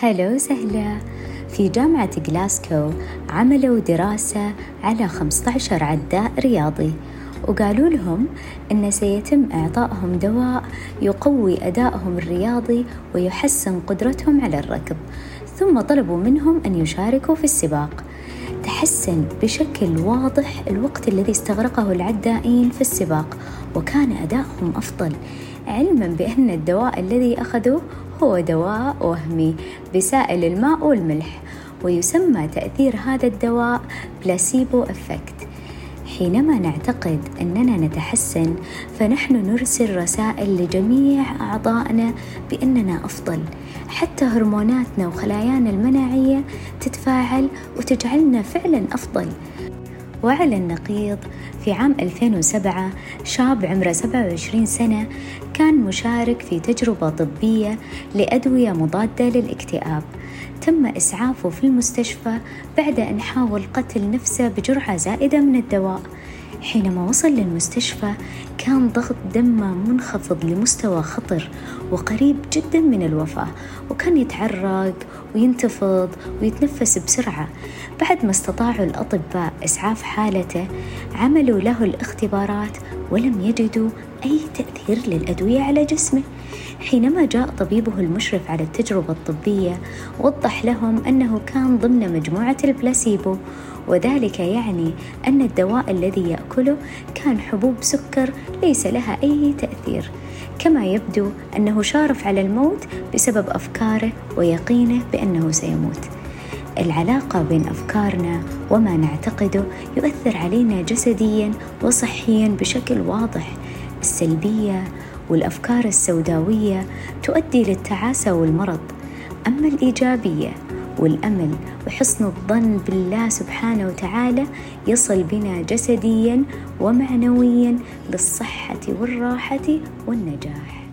هلا وسهلا. في جامعة جلاسكو عملوا دراسة على 15 عداء رياضي وقالوا لهم أن سيتم إعطائهم دواء يقوي أدائهم الرياضي ويحسن قدرتهم على الركض ثم طلبوا منهم أن يشاركوا في السباق. تحسن بشكل واضح الوقت الذي استغرقه العدائين في السباق وكان أدائهم أفضل علما بأن الدواء الذي أخذوه هو دواء وهمي بسائل الماء والملح ويسمى تأثير هذا الدواء بلاسيبو أفكت حينما نعتقد أننا نتحسن فنحن نرسل رسائل لجميع أعضائنا بأننا أفضل. حتى هرموناتنا وخلايانا المناعية تتفاعل وتجعلنا فعلا أفضل. وعلى النقيض في عام 2007 شاب عمره 27 سنة كان مشارك في تجربة طبية لأدوية مضادة للاكتئاب. تم إسعافه في المستشفى بعد أن حاول قتل نفسه بجرعة زائدة من الدواء. حينما وصل للمستشفى كان ضغط دمه منخفض لمستوى خطر وقريب جدا من الوفاة وكان يتعرق وينتفض ويتنفس بسرعة. بعد ما استطاعوا الأطباء إسعاف حالته عملوا له الاختبارات ولم يجدوا أي تأثير للأدوية على جسمه. حينما جاء طبيبه المشرف على التجربة الطبية وضح لهم أنه كان ضمن مجموعة البلاسيبو. وذلك يعني أن الدواء الذي يأكله كان حبوب سكر ليس لها أي تأثير. كما يبدو أنه شارف على الموت بسبب أفكاره ويقينه بأنه سيموت. العلاقة بين أفكارنا وما نعتقده يؤثر علينا جسديا وصحيا بشكل واضح. السلبية والأفكار السوداوية تؤدي للتعاسة والمرض. أما الإيجابية والأمل وحسن الظن بالله سبحانه وتعالى يصل بنا جسديا ومعنويا للصحة والراحة والنجاح.